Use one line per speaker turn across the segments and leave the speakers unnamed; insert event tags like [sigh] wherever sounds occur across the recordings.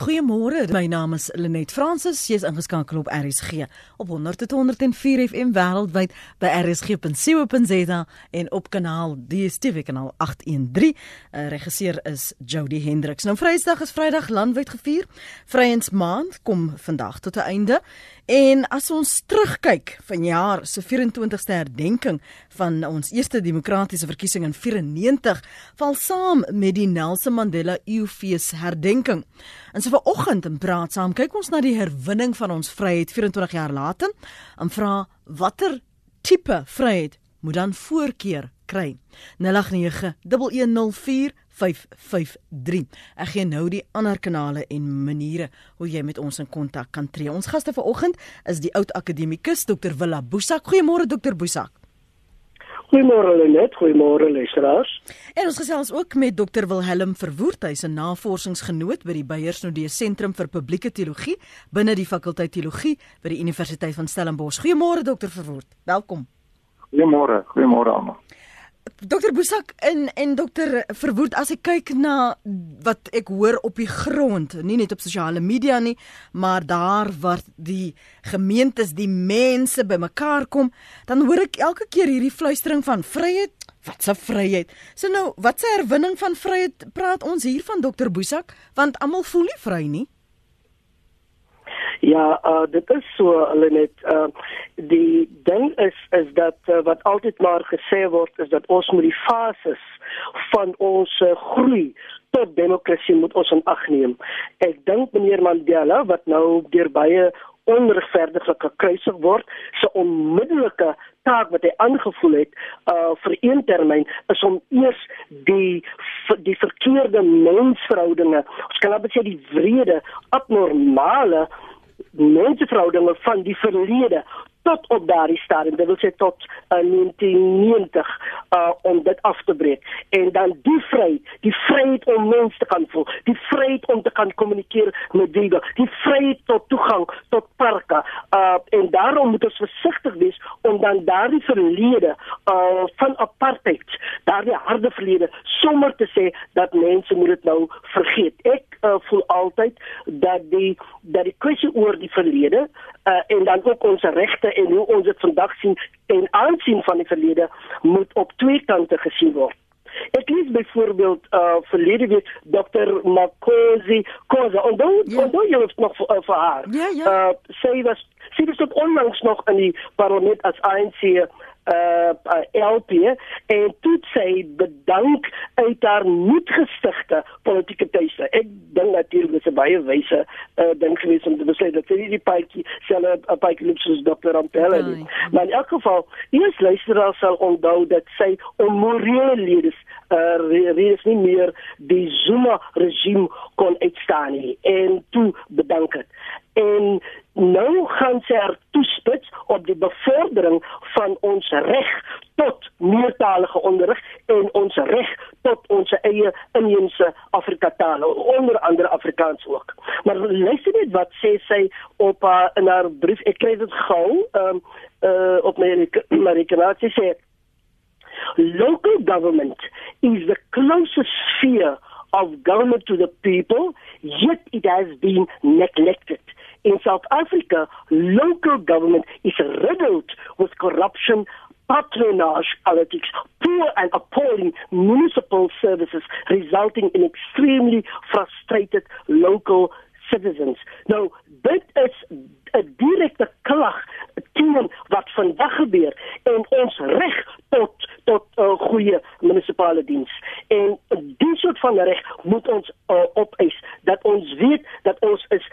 Goeiemôre, my naam is Lenet Fransis. Jy is ingeskakel op RSG op 100.104 FM wêreldwyd by rsg.co.za en op kanaal DStv kanaal 813. Uh, regisseur is Jody Hendriks. Nou Vrydag is Vrydag landwyd gevier. Vryheidsmaand kom vandag tot 'n einde En as ons terugkyk van jaar se 24ste herdenking van ons eerste demokratiese verkiesing in 94, val saam met die Nelson Mandela Eeufees herdenking. En so vanoggend in praat saam kyk ons na die herwinning van ons vryheid 24 jaar later en vra watter tipe vryheid moet dan voorkeur kry. 089 1104553. Ek gee nou die ander kanale en maniere hoe jy met ons in kontak kan tree. Ons gaste vanoggend is die oud akademikus Dr. Willa Boesak. Goeiemôre Dr. Boesak.
Goeiemôre Lenet, goeiemôre luisteraars.
En ons gesels ook met Dr. Wilhelm Verwoerd, hy's 'n navorsingsgenoot by die Beyersnodee Sentrum vir Publieke Teologie binne die fakulteit teologie by die Universiteit van Stellenbosch. Goeiemôre Dr. Verwoerd. Welkom.
Goeiemôre, goeiemôre almal.
Dokter Boesak en en dokter Verwoerd as ek kyk na wat ek hoor op die grond, nie net op sosiale media nie, maar daar waar die gemeentes, die mense bymekaar kom, dan hoor ek elke keer hierdie fluistering van vryheid. Wat 'n vryheid. So nou, wat 'n herwinning van vryheid praat ons hier van dokter Boesak, want almal voel nie vry nie.
Ja, uh, dit is so hulle net uh, die ding is is dat uh, wat altyd maar gesê word is dat ons moet die fases van ons uh, groei tot demokrasie moet ons in ag neem. Ek dink meneer Mandela wat nou deur baie onregverdig gekruisig word, se onmiddellike taak wat hy aangevoel het uh vir een termyn is om eers die die verkeerde mensverhoudinge, ons kan net sê die wrede, abnormale menseverhoudinge van die verlede tot op daardie stadium, dit wil sê tot uh, 1990 uh, om dit af te breek en dan die vryheid, die vryheid om mense te kan voel, die vryheid om te kan kommunikeer met diere, die vryheid tot toegang tot parke. Uh, en daarom moet ons versigtig wees om dan daardie verlede uh, van apartheid, daardie harde verlede sommer te sê dat mense moet dit nou vergeet. Ek uh, voel altyd dat die dat die kwessie oor die verlede uh, en dan ook ons regte en hoe ons dit vandag sien en aansien van die verlede moet op twee kante gesien word. Ek lees byvoorbeeld uh verlede week Dr Makosi en dan ja. dan jy het nog uh, vir haar.
Ja, ja.
Uh sê was sy was tot onlangs nog in die parlement as ANC uh, uh LP en toe sê bedank uit haar moedgestigte politieke tuiste. Ek dink natuurlik dis 'n baie wyse uh ding gewees om te besluit dat sy die paadjie selfe 'n paadjie loop soos Dr. Ampella nie. Maar in elk geval, eers luisteraar sal onthou dat sy onmorele ledes uh reeds nie meer die Zuma regime kon uitstaan nie en toe bedank het en nou gaan sy haar toespits op die bevordering van ons reg tot meertalige onderrig en ons reg tot ons eie inheemse Afrika tale onder andere Afrikaans ook. Maar luister net wat sê sy op haar in haar brief. Ek kry dit gou um, uh, op my Amerikaanse [clears throat] sê local government is the closest sphere of government to the people yet it has been neglected In South Africa, local government is riddled with corruption, patronage politics, poor and appalling municipal services, resulting in extremely frustrated local citizens. Now, dit is 'n direkte klag teen wat vandag gebeur en ons reg tot tot 'n uh, goeie munisipale diens. En die soort van reg moet ons uh, opeis dat ons weet dat ons is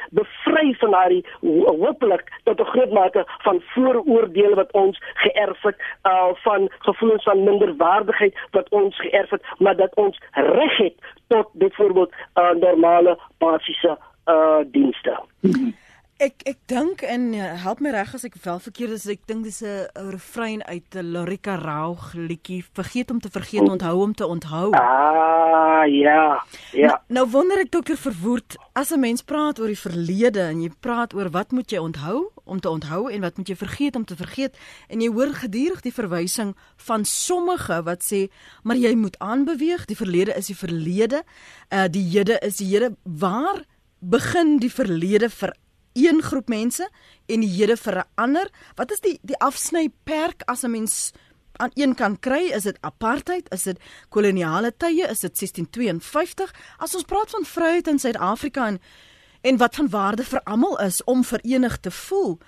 bevry van daardie hopelik tot 'n groot mate van vooroordeele wat ons geërf het uh, van gevoelens van minderwaardigheid wat ons geërf het, maar dat ons reg het tot byvoorbeeld uh, normale basiese uh dienste.
Ek ek dink en uh, help my reg as ek wel verkeerd is, ek dink dis 'n refrein uit 'n Lorika Raug liedjie, vergeet om te vergeet, oh. onthou om te onthou.
Ah, ja. Ja.
Nou, nou wonder ek dokter verwoed, as 'n mens praat oor die verlede en jy praat oor wat moet jy onthou om te onthou en wat moet jy vergeet om te vergeet en jy hoor gedurig die verwysing van sommige wat sê, maar jy moet aanbeweeg, die verlede is die verlede, uh die hede is die hede. Waar begin die verlede vir een groep mense en die hede vir 'n ander? Wat is die die afsnyperk as 'n mens aan een kant kry? Is dit apartheid? Is dit koloniale tye? Is dit 1652? As ons praat van vryheid in Suid-Afrika en en wat van waarde vir almal is om verenig te voel,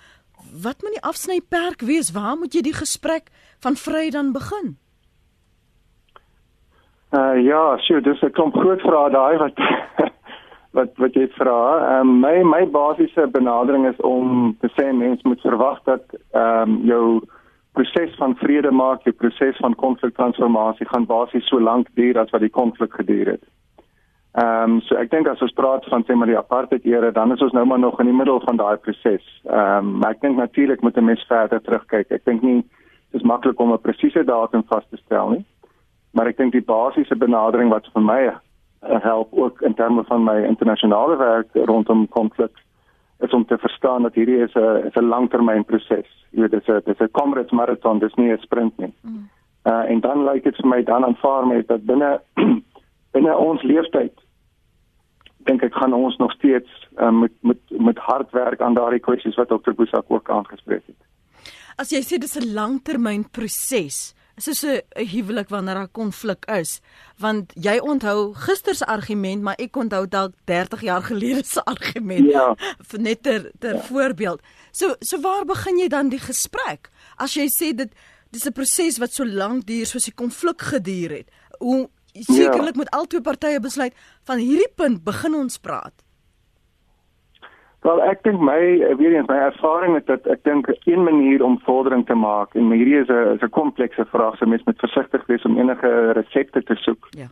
wat moet die afsnyperk wees? Waar moet jy die gesprek van vryheid dan begin?
Uh ja, sjoe, dis 'n klomp groot vrae daai wat wat wat jy vra. Ehm um, my my basiese benadering is om te sê mense moet verwag dat ehm um, jou proses van vrede maak, jou proses van konfliktransformasie gaan basies so lank duur as wat die konflik geduur het. Ehm um, so ek dink as ons praat van sê maar die apartheid era, dan is ons nou maar nog in die middel van daai proses. Ehm um, maar ek dink natuurlik moet 'n mens verder terugkyk. Ek dink nie dis maklik om 'n presiese datum vas te stel nie. Maar ek dink die basiese benadering wat vir my help ook in terme van my internasionale werk rondom konflik is om te verstaan dat hierdie is 'n is 'n langtermynproses. Jy weet dit is 'n dit is 'n comrades marathon, dis nie 'n sprint nie. Mm. Uh en dan lyk dit vir my dan aanvaar met dat binne [clears throat] binne ons leeftyd dink ek gaan ons nog steeds uh, met met met hard werk aan daardie kwessies wat Dr. Boesak ook aangespreek het.
As jy sê dis 'n langtermynproses, soos 'n huwelik wanneer daar konflik is want jy onthou gister se argument maar ek onthou dalk 30 jaar gelede se argument ja. net ter ter ja. voorbeeld so so waar begin jy dan die gesprek as jy sê dit dis 'n proses wat so lank duur soos die konflik geduur het hoe sekerlik ja. moet albei partye besluit van hierdie punt begin ons praat
Wel ek dink my eh, weer eens my ervaring met dit ek dink een manier om vordering te maak en hierdie is 'n is 'n komplekse vraag so mens moet versigtig wees om enige resepte te soek. Ja.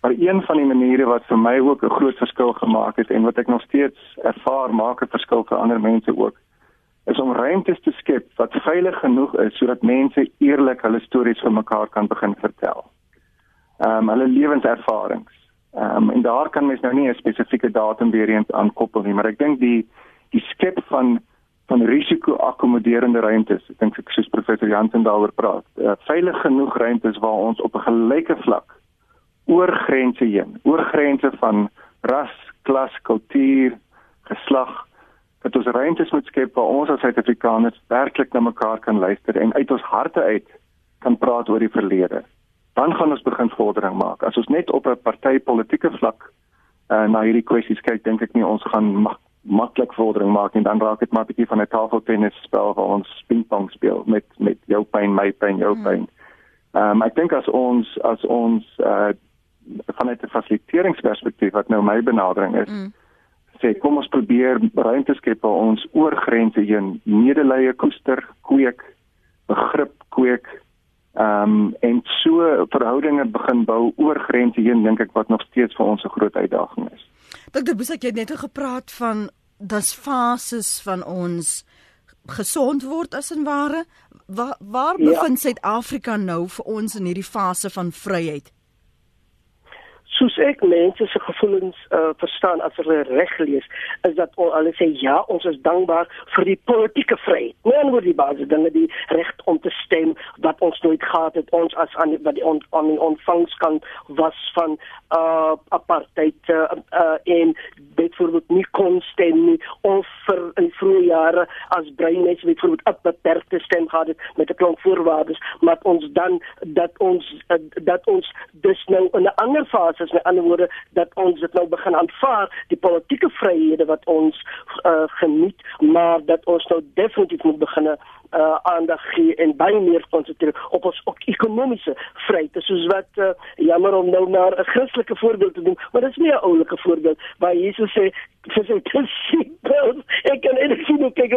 Maar een van die maniere wat vir my ook 'n groot verskil gemaak het en wat ek nog steeds ervaar maak 'n verskil vir ander mense ook is om ruimtes te skep wat veilig genoeg is sodat mense eerlik hulle stories vir mekaar kan begin vertel. Ehm um, hulle lewenservarings Ehm um, en daar kan mens nou nie 'n spesifieke datum weer eens aankoppel nie, maar ek dink die die skep van van risiko-akkommoderende ruimtes, ek dink ek soos professor Jansen daaroor praat, uh, veilig genoeg ruimtes waar ons op 'n gelyke vlak oor grense heen, oor grense van ras, klas, kultuur, geslag, dat ons ruimtes moet skep waar ons as Suid-Afrikaners werklik na mekaar kan luister en uit ons harte uit kan praat oor die verlede dan gaan ons begin vordering maak. As ons net op 'n partytetiese vlak uh, na hierdie kwessies kyk, dink ek nie ons gaan mak maklik vordering maak en dan raak dit maar 'n bietjie van 'n tafeltennis spel waar ons pingpong speel met met jou pyn, my pyn, jou hmm. pyn. Ehm um, ek dink as ons as ons uh, vanuit 'n fasiliteeringsperspektief wat nou my benadering is, mm. sê kom ons probeer ruimte skep waar ons oor grense heen medelee koester, kweek, begrip kweek Ehm um, en so verhoudinge begin bou oor grense heen dink ek wat nog steeds vir ons 'n groot uitdaging is.
Dr. Boesak het net gepraat van das fases van ons gesond word as en ware waar, waar ja. bevind Suid-Afrika nou vir ons in hierdie fase van vryheid?
Soos ek mense se gevoelens uh, verstaan as hulle reg lees is dat hulle sê ja ons is dankbaar vir die politieke vryheid. Nie oor die basis dinge die reg om te stem wat ons nooit gehad het ons as aan wat die on, on die ontvangs kan was van uh, apartheid uh, uh, en byvoorbeeld nie kon stem nie of vir in vroeë jare as bruin mense byvoorbeeld op beperkte stem gehad het met 'n klomp voorwaardes maar ons dan dat ons uh, dat ons dus nou in 'n ander fase is met ander woorde dat ons dit nou begin aanvaar die politieke vryhede wat ons uh, geniet maar dat ons nou definitief moet begin uh, aandag gee en baie meer konsentreer op ons ook ekonomiese vryheid. Soos wat uh, jammer om nou maar 'n Christelike voorbeeld te doen maar dit is nie 'n oulike voorbeeld waar Jesus sê vir sy disippels ek kan net sien hoe kyk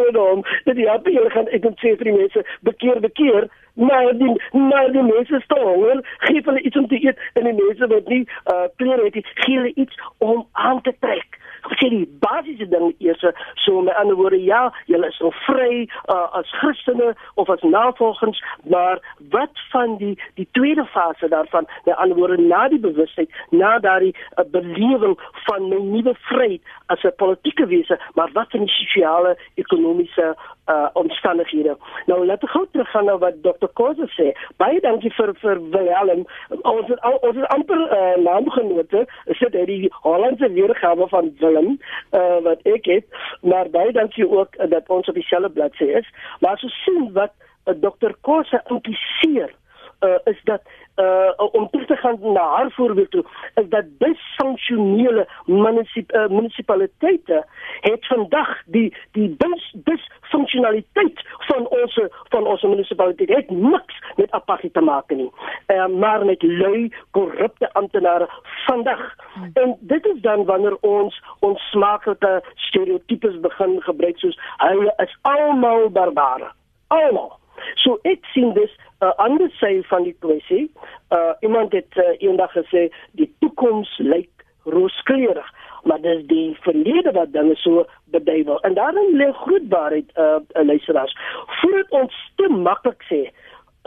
dat die happy hulle gaan ek moet sê vir die mense bekeer bekeer maar die maar die mense staan gee hulle iets om te eet en die mense wat nie uh, klere het gee hulle iets om aan te trek sê die basiese ding eers so met ander woorde ja julle is so vry uh, as Christene of as navolgers maar wat van die die tweede fase daarvan met ander woorde na die bewustheid na daardie uh, belewing van 'n nuwe vryheid as 'n politieke wese maar wat van die sosiale ekonomiese uh omstandighede. Nou laat ek gou teruggaan na wat Dr. Koze sê. Baie dankie vir vir Willem. Ons ons is amper uh, naamgenote. Sit hy die Hollandse weergawe van Willem uh wat ek het, maar baie dankie ook uh, dat ons op dieselfde bladsy is. Maar as ons sien wat uh, Dr. Koze impliseer uh, is dat uh, om terug te gaan na haar voorbeeld toe is dat dysfunksionele munisip, uh, munisipaliteite het vandag die die dysfunksionaliteit van ons van ons munisipaliteit het niks met apartheid te maak nie. Uh, maar met lui korrupte amptenare vandag. Hmm. en dit is dan wanneer ons ons smaaklike stereotypes begin gebruik soos hulle is almal barbare. Almal So ek sien dis 'n uh, ander sy van die kwessie. Uh iemand het uh, eendag gesê die toekoms lyk rooskleurig, maar dis die verlede wat dinge so beduiwel. En daarin lê groot waarheid uh, uh luisteraars. Voordat ons te maklik sê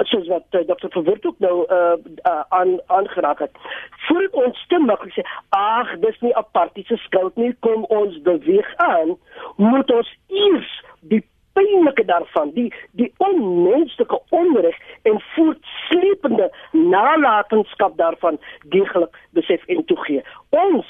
soos wat uh, Dr. Verwoerd ook nou uh, uh aan aangeraak het. Voordat ons te maklik sê ag dis nie apartiese skuld nie, kom ons beweeg aan, moet ons eers die pynlike daarvan, die die onmenslike onreg en voortsleepende nalatenskap daarvan deeglik besef en toegee. Ons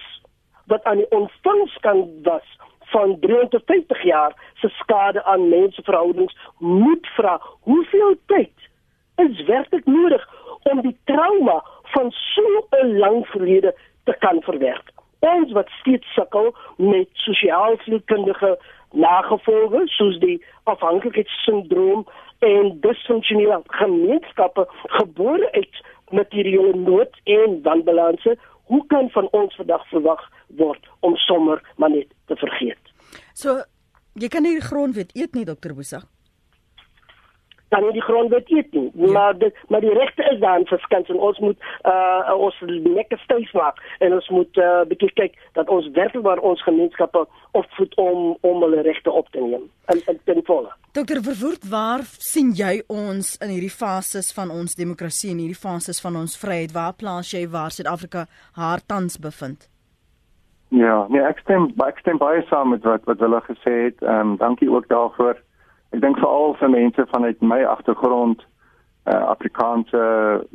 wat aan die ontvangskant was van 53 jaar se skade aan mensverhoudings moet vra, hoeveel tyd is werklik nodig om die trauma van so 'n lang verlede te kan verwerk? Ons wat steeds sukkel met sosiaal-sielkundige nagevolge soos die afhanklikheidssindroom en disfunksionele gemeenskappe gebore uit materiële nood en wanbalanse hoe kan van ons vandag verwag word om sommer maar net te vergeet?
So jy kan nie die grondwet eet nie dokter Bosa
dan nie die grondwet eet nie. Ja. Maar dit maar die regte is daar vir skans en ons moet uh ons lekker styf maak en ons moet uh bietjie kyk dat ons werklik ons gemeenskappe opvoed om om hulle regte op te neem. En en ten volle.
Dokter Verwoerd, waar sien jy ons in hierdie fases van ons demokrasie en hierdie fases van ons vryheid? Waar plaas jy waar Suid-Afrika haar tans bevind?
Ja, nee, ek stem ek stem baie saam met wat wat hulle gesê het. Ehm um, dankie ook daarvoor. Ek dink veral vir mense vanuit my agtergrond, uh, Afrikaanse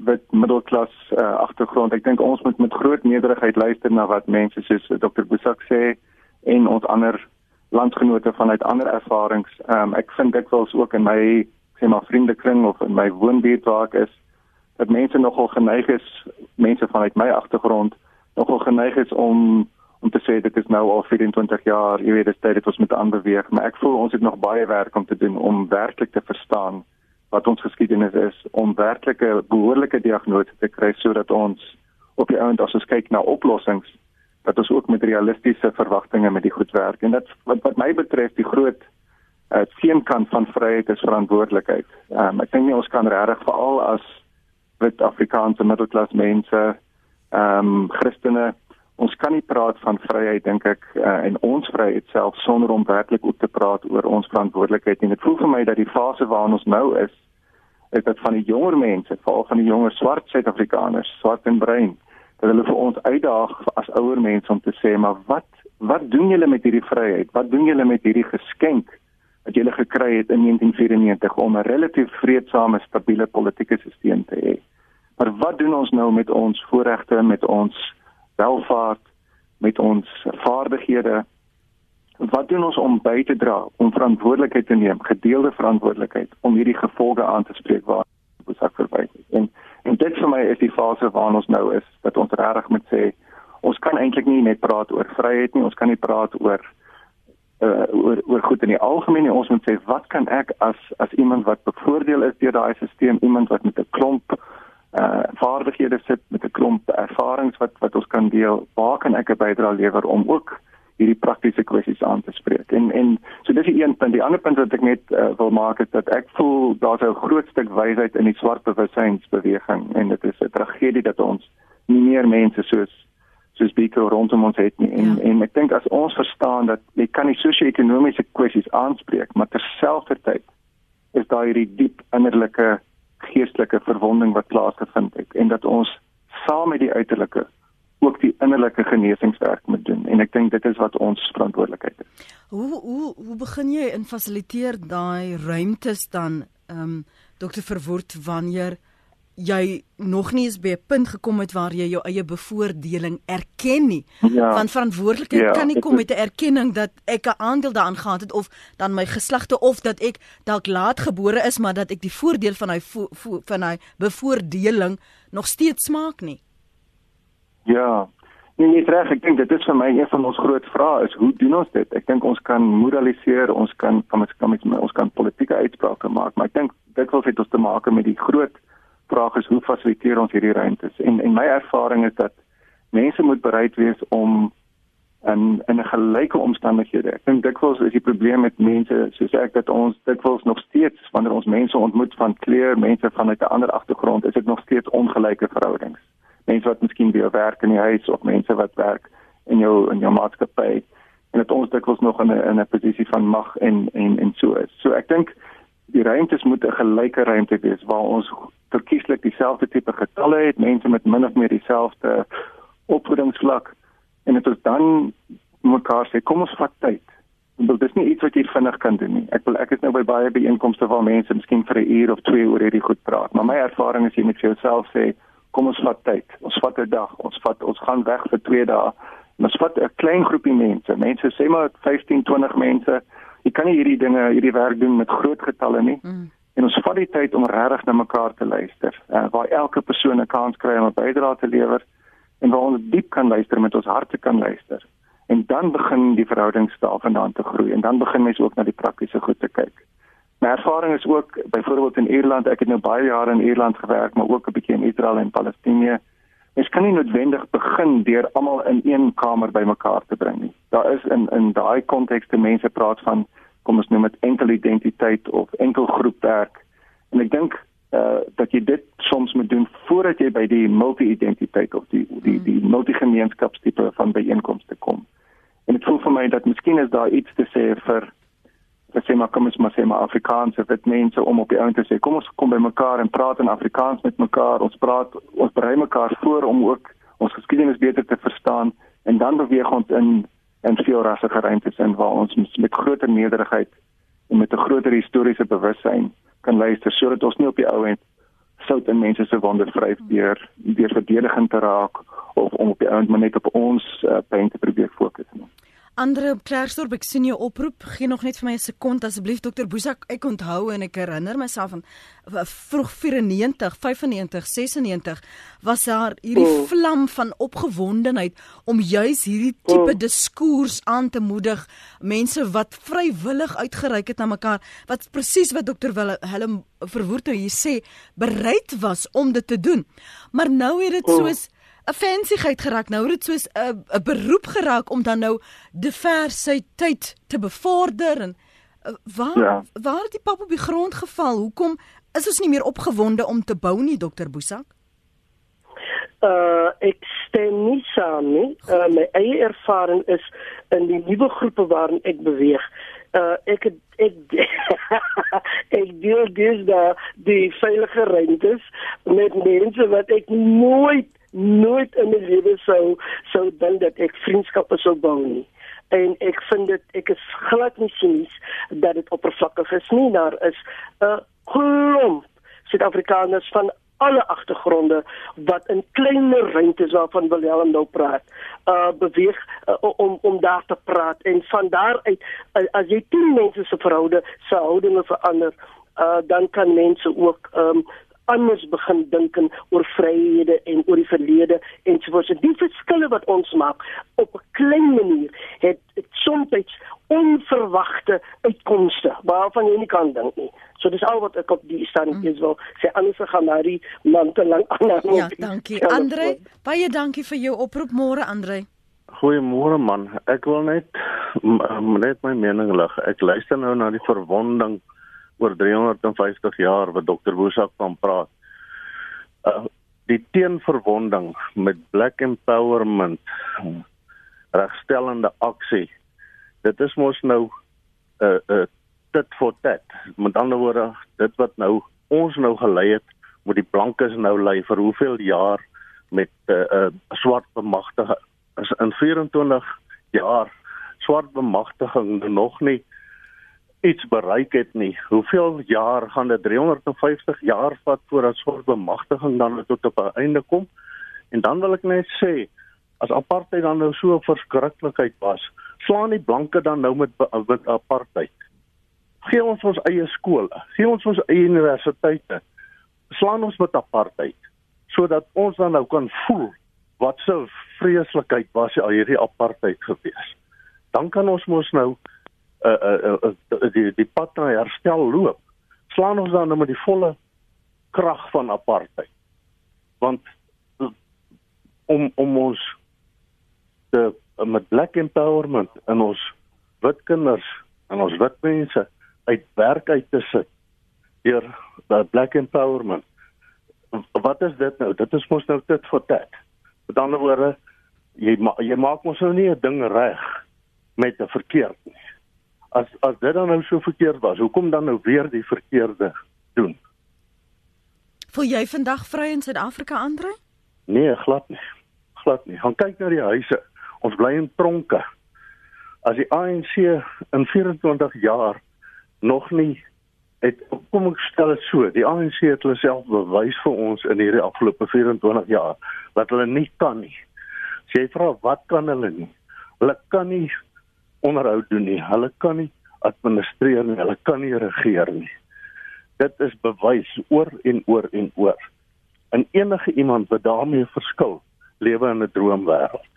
wit middelklas uh, agtergrond. Ek dink ons moet met groot meerderheid luister na wat mense soos Dr. Bosak sê en ons ander landgenote vanuit ander ervarings. Um, ek vind dit wels ook in my sê maar vriendekring of in my woonbuurt waar ek is dat mense nogal geneig is, mense vanuit my agtergrond nogal geneig is om om te sê dit is nou al 24 jaar, jy weet, dit is tyd dat ons met ander beweeg, maar ek voel ons het nog baie werk om te doen om werklik te verstaan wat ons geskiedenis is, om werklike behoorlike diagnose te kry sodat ons op die ount as ons kyk na oplossings dat ons ook met realistiese verwagtinge met die goed werk en dit wat wat my betref die groot uh, teenkant van vryheid is verantwoordelikheid. Um, ek dink nie ons kan regtig veral as wit Afrikaanse middelklas mense ehm um, Christene ons kan nie praat van vryheid dink ek uh, en ons vryheid self sonder om werklik ook te praat oor ons verantwoordelikheid. En dit voel vir my dat die fase waarin ons nou is is dit van die jonger mense veral van die jonger swart suid-afrikaners swart en bruin dat hulle vir ons uitdaag as ouer mense om te sê maar wat wat doen julle met hierdie vryheid? Wat doen julle met hierdie geskenk wat julle gekry het in 1994 om 'n relatief vredesame stabiele politieke stelsel te hê? Maar wat doen ons nou met ons voorregte met ons welvaart, met ons vaardighede. Wat doen ons om by te dra om verantwoordelikheid te neem, gedeelde verantwoordelikheid om hierdie gevolge aan te spreek waar ons ek verwys. En en dit vir my is die fase waarin ons nou is dat ons regtig moet sê ons kan eintlik nie net praat oor vryheid nie, ons kan nie praat oor uh oor oor goed in die algemeen nie. Ons moet sê wat kan ek as as iemand wat bevoordeel is deur daai stelsel, iemand wat met 'n klomp uh vaardighede sit met 'n klomp ervarings wat wat ons kan deel. Waar kan ek 'n bydrae lewer om ook hierdie praktiese kwessies aan te spreek? En en so dis die een punt. Die ander punt wat ek net uh, wil maak is dat ek voel daar's 'n groot stuk wysheid in die swart bewussynsbeweging en dit is 'n tragedie dat ons nie meer mense soos soos Biko rondom ons het nie. En ja. en ek dink as ons verstaan dat jy kan nie sosio-ekonomiese kwessies aanspreek, maar terselfdertyd is daar hierdie diep innerlike geestelike verwonding wat plaasgevind het en dat ons saam met die uiterlike ook die innerlike genesingswerk moet doen en ek dink dit is wat ons verantwoordelikheid is.
Hoe hoe hoe begin jy in fasiliteer daai ruimtes dan ehm um, dokter Verwoerd wanneer jy nog nie eens by 'n punt gekom het waar jy jou eie bevoordeling erken nie. Ja. Want verantwoordelikheid ja, kan nie kom met 'n erkenning dat ek 'n aandeel daaraan gehad het of dan my geslagte of dat ek dalk laat gebore is maar dat ek die voordeel van hy van hy bevoordeling nog steeds maak nie.
Ja. Nee, nee, reg, ek dink dit is vir my een van ons groot vrae is hoe doen ons dit? Ek dink ons kan moraliseer, ons kan kan ons kan, ons kan politieke uitsprake maak, maar ek dink dit wil het ons te maak met die groot vraag is hoe fasiliteer ons hierdie ruimtes? En en my ervaring is dat mense moet bereid wees om in in 'n gelyke omstandighede. Ek dink dikwels is die probleem met mense soos ek dat ons dikwels nog steeds wanneer ons mense ontmoet van kleur, mense van 'n ander agtergrond, is dit nog steeds ongelyke verhoudings. Mense wat miskien by werk in die huis of mense wat werk in jou in jou maatskappy en dit ons dikwels nog in 'n in 'n posisie van mag en en en so is. So ek dink die ruimtes moet 'n gelyke ruimte wees waar ons verkieslik dieselfde tipe getalle het, mense met min of meer dieselfde opvoedingsvlak en dit is dan mekaar sê kom ons vat tyd. Want dit is nie iets wat jy vinnig kan doen nie. Ek wil ek is nou by baie byeenkomste waar mense miskien vir 'n uur of 2 oor hierdie goed praat, maar my ervaring is jy moet vir jouself sê kom ons vat tyd. Ons vat 'n dag, ons vat ons gaan weg vir 2 dae. Ons vat 'n klein groepie mense. Mense sê maar 15, 20 mense jy kan nie hierdie dinge hierdie werk doen met groot getalle nie. Mm. En ons vat die tyd om regtig na mekaar te luister. Uh, waar elke persoon 'n kans kry om 'n bydrae te lewer en waar ons diep kan luister met ons harte kan luister. En dan begin die verhouding staafvandaan te groei en dan begin mense ook na die praktiese goed te kyk. My ervaring is ook byvoorbeeld in Ierland, ek het nou baie jare in Ierland gewerk, maar ook 'n bietjie in Israel en Palestina. Mens kan nie noodwendig begin deur almal in een kamer bymekaar te bring nie. Daar is in in daai konteks te mense praat van kom ons noem dit enkel identiteit of enkel groepwerk. En ek dink uh dat jy dit soms moet doen voordat jy by die multi-identiteit of die die die multigemeenskapstipe van byeenkomste kom. En dit voel vir my dat miskien is daar iets te sê vir wat sê maar kom ons maar sê maar Afrikaans of dit mense om op die ount te sê kom ons kom by mekaar en praat in Afrikaans met mekaar ons praat ons berei mekaar voor om ook ons geskiedenis beter te verstaan en dan beweeg ons in in veel rassige ruimtes in waar ons met groter nederigheid en met 'n groter historiese bewussyn kan luister sodat ons nie op die ou end sout in mense se wonder vryf deur deur verdediging te raak of om op die ou end maar net op ons uh, pyn te probeer fokus nie.
Andre Klersdorp, ek sien jou oproep. Gee nog net vir my 'n sekond asseblief dokter Boesak. Ek onthou en ek herinner myself van vroeg 94, 95, 96 was daar hierdie oh. vlam van opgewondenheid om juis hierdie tipe oh. diskurs aan te moedig. Mense wat vrywillig uitgereik het na mekaar, wat presies wat dokter Willem verwoord het hier sê, bereid was om dit te doen. Maar nou het dit oh. soos 'n fansigheid geraak. Nou het dit soos 'n 'n beroep geraak om dan nou diversiteit te bevorder en uh, waar ja. waar het die pap op die grond geval? Hoekom is ons nie meer opgewonde om te bou nie, dokter Boesak?
Uh ek stem nie saam nie. Uh, my eie ervaring is in die nuwe groepe waarin ek beweeg. Uh ek ek [laughs] ek deel dis da die veilige ruimtes met mense wat ek nooit nooit in my lewe sou sou dink dat ek vriendskappe sou bou nie. En ek vind dit ek is glad nie sinies dat dit oppervlakkig is nie, daar is 'n klomp Suid-Afrikaners van alle agtergronde wat in kleiner ruimtes waarvan Willem nou praat, uh beweeg uh, om om daar te praat en van daar uit uh, as jy 10 mense se verhoudinge se houdinge verander, uh dan kan mense ook um anders begin dink oor vryhede en oor die verlede en so voort. Die verskille wat ons maak op 'n klein manier het, het soms onverwagte uitkomste waarvan jy nie kan dink nie. So dis al wat ek op die standpunt mm. wil sê anders gaan maar die te lank aan.
Ja, dankie Andre. Baie dankie vir jou oproep môre Andre.
Goeiemôre man. Ek wil net net my mening lig. Ek luister nou na die verwonding oor 350 jaar wat dokter Woesak van praat. Uh, die teenverwonding met black empowerment regstellende aksie. Dit is mos nou 'n uh, 'n uh, dit vir dit. Met ander woorde, dit wat nou ons nou gelei het, moet die blankes nou lei vir hoeveel jaar met 'n uh, uh, swart bemagtiging. Is in 24 jaar swart bemagtiging nog nie iets bereik het nie. Hoeveel jaar gaan dit 350 jaar vat voordat swart bemagtiging dan tot op 'n einde kom? En dan wil ek net sê as apartheid dan nou so 'n verskriklikheid was, slaan die blanke dan nou met, met apartheid. Gee ons ons eie skole, gee ons ons eie universiteite. Slaan ons met apartheid sodat ons dan nou kan voel wat so vreeslikheid was hierdie apartheid gewees. Dan kan ons mos nou uh uh, uh die die pad na herstel loop. Slaan ons dan nou met die volle krag van apartheid. Want om om ons te met black empowerment in ons wit kinders en ons wit mense uit werk uit te sit deur dat black empowerment wat is dit nou dit is mos nou dit vir dit met ander woorde jy ma jy maak mos nou nie 'n ding reg met 'n verkeerd nie as as dit dan nou so verkeerd was hoekom dan nou weer die verkeerde doen?
Voel jy vandag vry in Suid-Afrika Andre?
Nee glad nie. Glad nie. Gaan kyk na die huise. Ons bly in tronke. As die ANC in 24 jaar nog nie het kom ek stel dit so die ANC het hulle self bewys vir ons in hierdie afgelope 24 jaar dat hulle nie kan nie. As jy vra wat kan hulle nie? Hulle kan nie onderhoud doen nie hulle kan nie administreer nie hulle kan nie regeer nie dit is bewys oor en oor en oor en enige iemand wat daarmee verskil lewe in 'n droomwêreld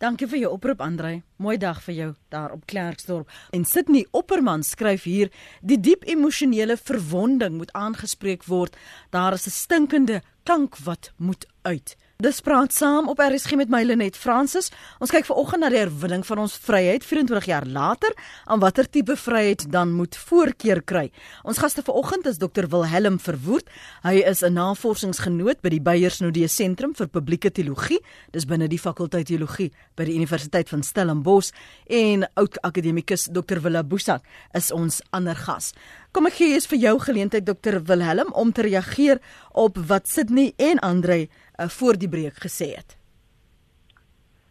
Dankie vir jou oproep Andrei. Mooi dag vir jou daar op Klerksdorp. En Sydney Opperman skryf hier: "Die diep emosionele verwonding moet aangespreek word. Daar is 'n stinkende klank wat moet uit." Dis praat saam op RSG met my Lenet Fransis. Ons kyk vanoggend na die herwinning van ons vryheid 24 jaar later, aan watter tipe vryheid dan moet voorkeur kry. Ons gaste vanoggend is Dr Wilhelm Verwoerd. Hy is 'n navorsingsgenoot by die Beyersnodee Sentrum vir Publieke Teologie. Dis binne die fakulteit teologie by die Universiteit van Stellenbosch en oud akademikus Dr Willa Boesak is ons ander gas. Kom ek gee eers vir jou geleentheid Dr Wilhelm om te reageer op wat Sydney en Andre uh, voor die breek gesê het.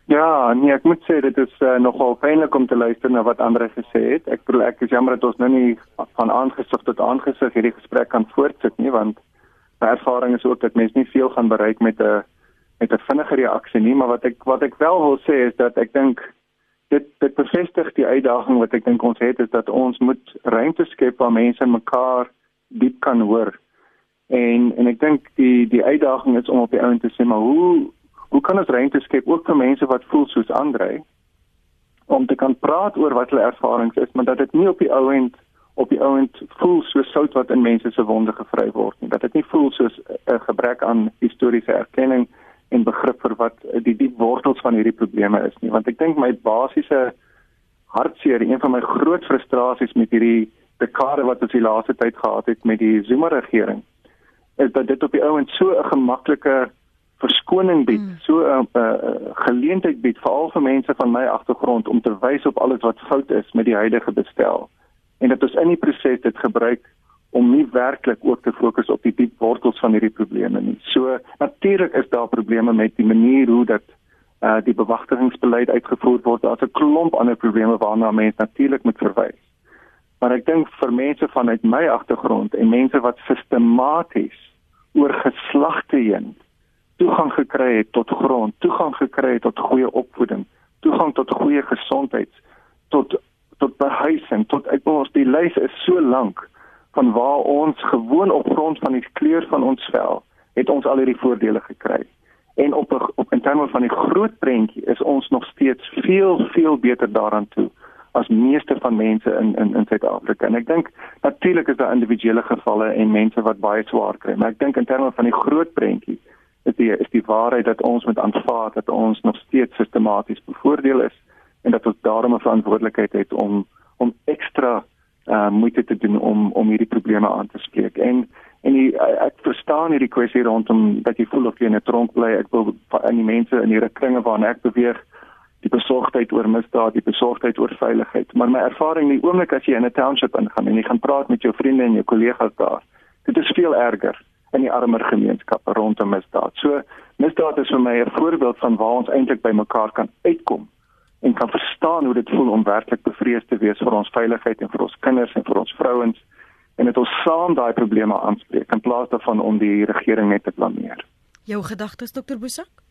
Ja, nee, ek moet sê dit is uh, nogal pynlik om te luister na wat ander gesê het. Ek bedoel ek is jammer dat ons nou nie van aangesig tot aangesig hierdie gesprek kan voortsit nie, want my ervaring is ook dat mense nie veel gaan bereik met 'n met 'n vinnige reaksie nie, maar wat ek wat ek wel wil sê is dat ek dink dit dit bevestig die uitdaging wat ek dink ons het is dat ons moet ruimte skep waar mense mekaar diep kan hoor En en ek dink die die uitdaging is om op die ount te sê maar hoe hoe kan ons ruimte skep ook vir mense wat voel soos Andre om te kan praat oor wat hulle ervarings is, maar dat dit nie op die ount op die ount voel soos sout wat in mense se wonde gevry word nie. Dat dit nie voel soos 'n gebrek aan historiese erkenning en begrip vir wat die diep wortels van hierdie probleme is nie. Want ek dink my basiese hartseer, een van my groot frustrasies met hierdie dekade wat ons die laaste tyd gehad het met die Zuma regering is dat dit op die ouend so 'n gemaklike verskoning bied, mm. so 'n uh, uh, geleentheid bied veral vir mense van my agtergrond om te wys op alles wat fout is met die huidige bestel. En dat ons in die proses dit gebruik om nie werklik ook te fokus op die diep wortels van hierdie probleme nie. So natuurlik is daar probleme met die manier hoe dat uh die bewagtingsbeleid uitgevoer word. Daar's 'n klomp ander probleme waarna mense natuurlik moet verwys. Maar ek dink vir mense vanuit my agtergrond en mense wat sistematies oor geslagte heen toegang gekry het tot grond, toegang gekry het tot goeie opvoeding, toegang tot goeie gesondheid, tot tot behuising, tot ek wil ons die lys is so lank van waar ons gewoon op grond van die kleur van ons vel het ons al hierdie voordele gekry. En op op in terme van die groot prentjie is ons nog steeds veel veel beter daaraan toe as meeste van mense in in in Suid-Afrika. En ek dink natuurlik is daar individuele gevalle en mense wat baie swaar kry, maar ek dink in terme van die groot prentjie is die is die waarheid dat ons moet aanvaar dat ons nog steeds sistematies bevoordeel is en dat ons daarom 'n verantwoordelikheid het om om ekstra uh moeite te doen om om hierdie probleme aan te spreek. En en die, ek verstaan hierdie kwessie rondom dat jy voel of jy in 'n tronk bly. Ek wil aan die mense in hierdie kringe waarna ek beweeg die besorgdheid oor misdaad, die besorgdheid oor veiligheid. Maar my ervaring in die oomblik as jy in 'n township ingaan en jy gaan praat met jou vriende en jou kollegas daar, dit is veel erger in die armer gemeenskappe rondom misdaad. So misdaad is vir my 'n voorbeeld van waar ons eintlik by mekaar kan uitkom en kan verstaan hoe dit voel om werklik bevrees te wees vir ons veiligheid en vir ons kinders en vir ons vrouens en dit ons saam daai probleme aanspreek in plaas daarvan om die regering net te blameer.
Jou gedagtes dokter Boesak?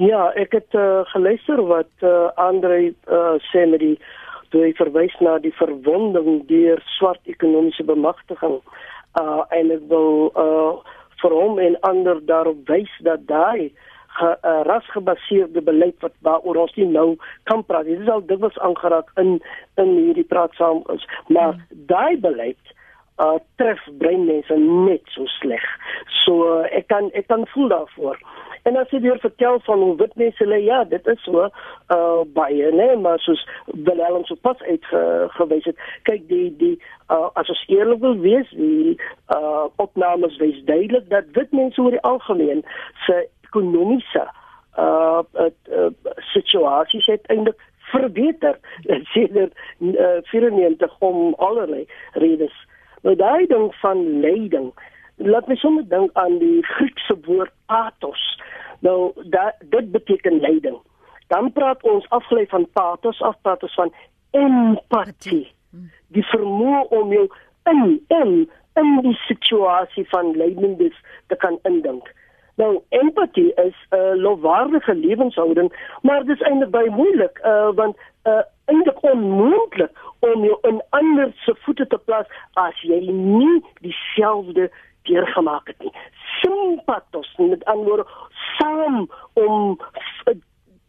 Ja, ek het uh, geluister wat uh, Andre uh, sê met die toe hy verwys na die verwonding deur swart ekonomiese bemagtiging. Uh en ek wil uh vir hom en ander daarop wys dat daai ge, uh, rasgebaseerde beleid wat waaroor ons nie nou kan praat. Dit is al dikwels aangeraak in in hierdie praat saam is, maar hmm. daai beleid uh tref breinmense net so sleg. So uh, ek kan ek kan voel daarvoor. En as jy weer vertel van hoe wit mense lê, ja, dit is so uh baie, nee, maar soos Willem so pas uit gewys het. Kyk die die uh as ons eerlik wil wees, die uh opnames wys duidelik dat wit mense oor die algemeen se ekonomiese uh, uh, situasies het eintlik verbeter [laughs] sedert uh, 94 om allerlei redes. Nou daai ding van leiding, laat my sommer dink aan die Griekse woord pathos. Nou dat dit beteken leiding. Dan praat ons afgelei van pathos af pathos van empatie. Die vermoë om jou in in in die situasie van lydendes te kan indink. Nou empatie is 'n uh, lofwaardige lewenshouding, maar dit is eintlik baie moeilik uh, want uh, eintlik onmoontlik om jou in ander se voete te plaas as jy nie dieselfde deurgemaak het nie. Simpatos met ander saam om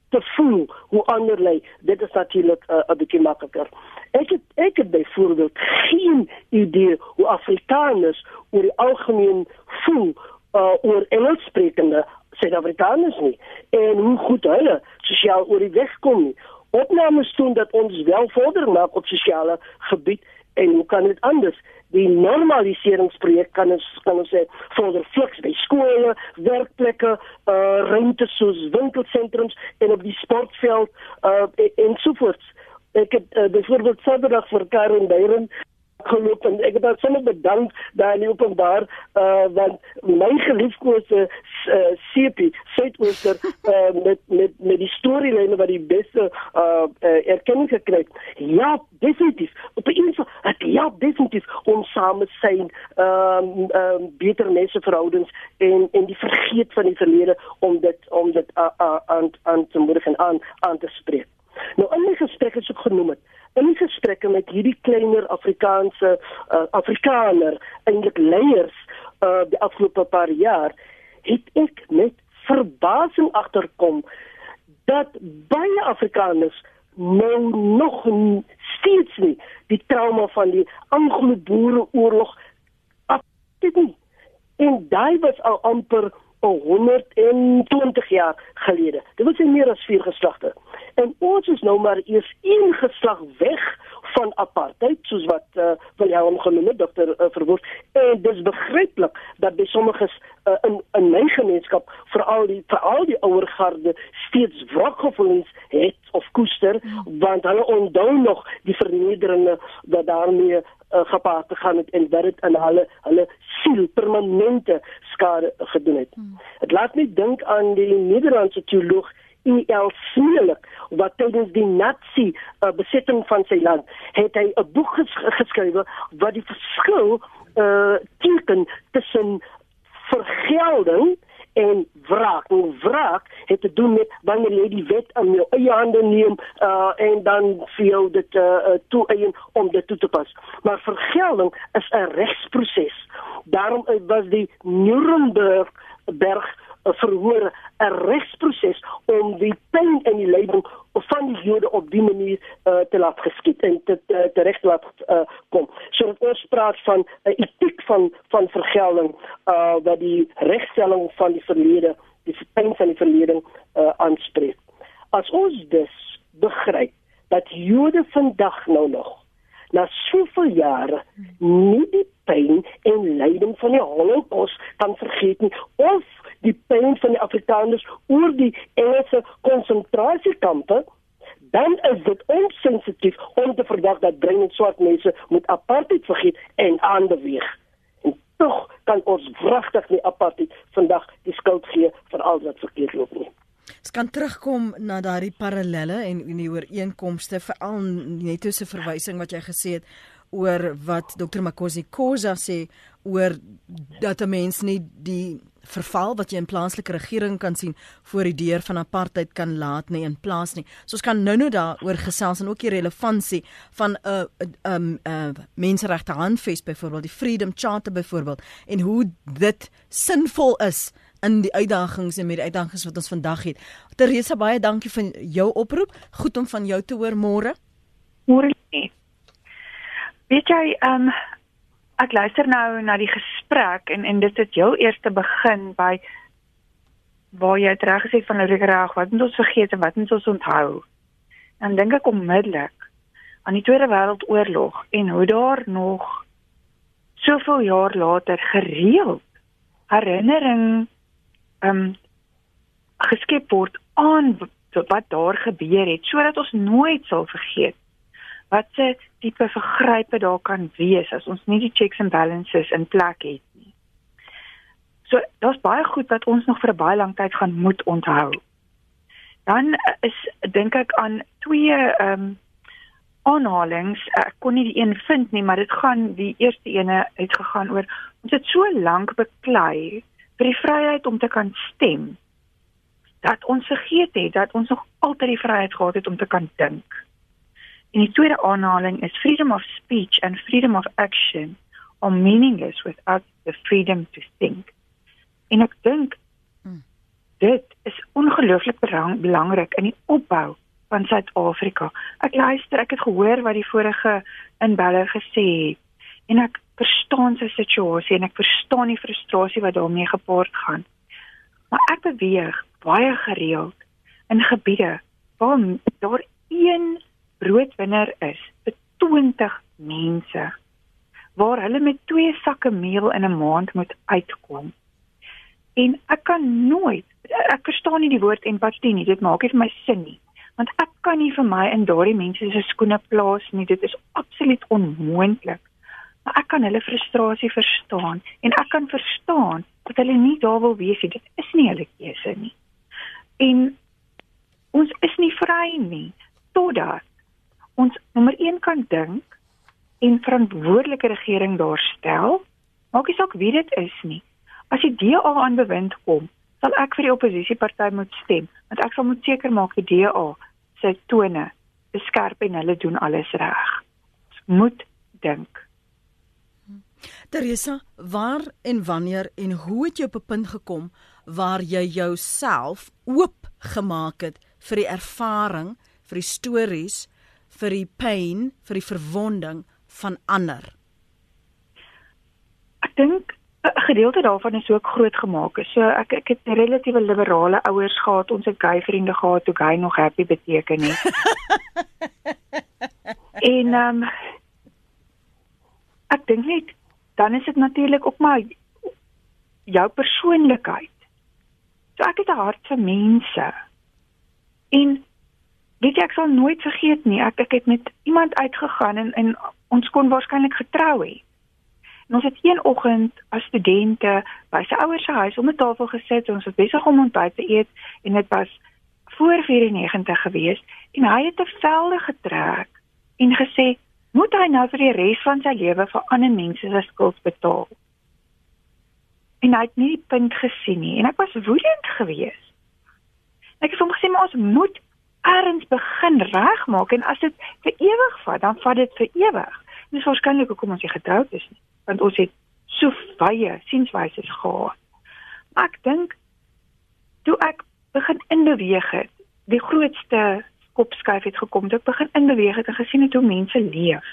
te voel hoe ander lê. Dit is natuurlik 'n uh, bietjie makliker. Ek het ek het byvoorbeeld geen idee hoe Afrikaners oor die algemeen voel uh, oor Engelssprekende Suid-Afrikaners nie en hoe goed hulle sosiaal oor die weg kom nie opnames doen dat ons wel vorder maak op sosiale gebied en hoe kan dit anders? Die normaliseringsprojek kan ons kan ons sê vorder fliks by skole, werkplekke, uh ruimtes soos winkelsentrums en op die sportveld uh en sovoorts. Ek het uh, byvoorbeeld Saterdag vir Karen Beyren geloop en ek het haar sommer bedank daar in openbaar uh want my geliefkoeste uh, sepie suidooster uh, [laughs] met met met die storielyne wat die beste uh, uh erkenning gekry het. Ja, definitief. Op 'n eenvoudige het ja definitief om same syn ehm um, um, beter mense verhoudings en en die vergeet van die verlede om dit om dit uh, uh, aan aan te moedig en aan aan te spreek. Nou in my gesprek het ek genoem het in gesprekke met hierdie kleiner Afrikaanse uh, Afrikaner eintlik leiers uh, die afgelope paar jaar het ek met verbasing agterkom dat baie Afrikaners nou nog steeds nie die trauma van die Anglo-Boereoorlog afgedoen nie en daai was al amper 120 jaar gelede. Dit was meer as vier geslagte. En ons is nou maar eers een geslag weg van apartheid soos wat uh, Willem genoem het dokter uh, verwoord en dis begryplik dat by sommiges uh, in in my gemeenskap veral die veral die ouer garde steeds wrokgevoelens het of koester want hulle onthou nog die vernederinge wat daarmee uh, gepaard gegaan het en wat dit aan hulle hulle siel permanente skade gedoen het. Dit laat my dink aan die Nederlandse teoloog E.L. Smeelik wat tydens die Nazi uh, besetting van sy land het hy 'n boek ges geskryf wat die verskil uh teken tussen vergelding en wraak. En wraak het te doen met wanneer jy die wet in jou eie hande neem uh en dan vir jou dit uh toe eien om dit toe te pas. Maar vergelding is 'n regsproses. Daarom was die Nuremberg berg verhoor 'n regsproses om die pyn en die lyding van die Jode op die manier uh, te laat geskied en te te, te reg laat uh, kom. So ons praat van 'n etiek van van vergelding uh wat die regstelling van die verlede, die pyn van die verlede uh, aanspreek. As ons dus begryp dat Jode vandag nou nog na soveel jare nie die pyn en lyding van die Holocaust kan vergeet nie of die pyn van die Afrikaners oor die Engelse konsentrasiekampe dan is dit onsensitief om te verdag dat bruin en swart mense moet apartheid vergeet en aanbeweeg. En tog kan ons wragtig nie apartheid vandag die skuld gee vir al wat verkeerd loop nie.
kan terugkom na daardie parallelle en en die ooreenkomste veral net tussen verwysing wat jy gesê het oor wat Dr Makosi Khoza sê oor dat 'n mens nie die verval wat jy in plaaslike regering kan sien voor die deur van apartheid kan laat nie in plaas nie. So ons kan nou-nou daaroor gesels en ook die relevantie van 'n uh, 'n uh, 'n uh, menseregte handves byvoorbeeld, die Freedom Charter byvoorbeeld en hoe dit sinvol is in die uitdagings en met die uitdagings wat ons vandag het. Teresa baie dankie vir jou oproep. Goed om van jou te hoor môre.
Môre. Weet jy, ehm um, ek luister nou na die gesprek en en dit het heel eers te begin by waar jy reg gesê van reg wat moet ons vergeet en wat moet ons onthou. Dan dink ek onmiddellik aan die Tweede Wêreldoorlog en hoe daar nog soveel jaar later gereeld herinnering ehm um, geskep word aan wat daar gebeur het sodat ons nooit sal vergeet wat se tipe vergrype daar kan wees as ons nie die checks and balances in plek het nie. So daar's baie goed wat ons nog vir 'n baie lang tyd gaan moet onthou. Dan is dink ek aan twee ehm um, aanhalings. Ek kon nie die een vind nie, maar dit gaan die eerste ene het gegaan oor ons het so lank beklei vir die vryheid om te kan stem dat ons vergeet het dat ons nog altyd die vryheid gehad het om te kan dink. En die tweede aanhaling is freedom of speech and freedom of action are meaningless without the freedom to think. En ek dink hmm. dit is ongelooflik belangrik in die opbou van Suid-Afrika. Ek luister, ek het gehoor wat die vorige inbeller gesê het en ek verstaan sy situasie en ek verstaan die frustrasie wat daarmee gepaard gaan. Maar ek beweeg baie gereeld in gebiede waar daar een broodwinner is vir 20 mense waar hulle met twee sakke meel in 'n maand moet uitkom. En ek kan nooit ek verstaan nie die woord empatie nie. Dit maak nie vir my sin nie. Want ek kan nie vir my in daardie mense se skoene plaas nie. Dit is absoluut onmoontlik. Maar ek kan hulle frustrasie verstaan en ek kan verstaan dat hulle nie daar wil wees nie. Dit is nie hulle keuse nie. En ons is nie vry nie totdat ons nommer 1 kan dink en verantwoordelike regering daarstel. Maak nie saak wie dit is nie. As die DA aan bewind kom, sal ek vir die oppositieparty moet stem, want ek sal moet seker maak die DA se tone beskerp en hulle doen alles reg. Ons moet dink.
Teresa, waar en wanneer en hoe het jy op 'n punt gekom waar jy jouself oop gemaak het vir die ervaring, vir die stories vir die pyn, vir die verwonding van ander?
Ek dink 'n gedeelte daarvan is ook groot gemaak. So ek ek het relatiewe liberale ouers gehad. Ons het gay vriende gehad toe gay nog happy beteken het. [laughs] en ehm um, ek dink net dan is dit natuurlik ook maar jou persoonlikheid. So ek het 'n hart vir mense. En weet jy ek sal nooit vergeet nie. Ek ek het met iemand uitgegaan en en ons kon waarskynlik getrou het en ons het een oggend as studente by sy ouers se huis om 'n tafel gesit ons was besig om ontbyt te eet en dit was voor 94 gewees en hy het 'n velde getrek en gesê moet hy nou vir die res van sy lewe vir ander mense se skuld betaal? En hy het nie die punt gesien nie en ek was woedend geweest. Ek het hom gesê maar ons moet erns begin regmaak en as dit vir ewig vat, dan vat dit vir ewig. Dis waarskynlik hoekom ons nie getroud is nie, want ons het so baie sienswyse gehad. Maar ek dink toe ek begin inbeweeg het, die grootste kopskuif het gekom, toe ek begin inbeweeg het en gesien het hoe mense leef.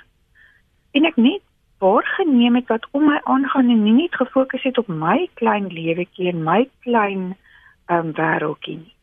En ek net waargeneem het wat om my aangaan en nie net gefokus het op my klein lewetjie en my klein ehm um, wêreldjie nie.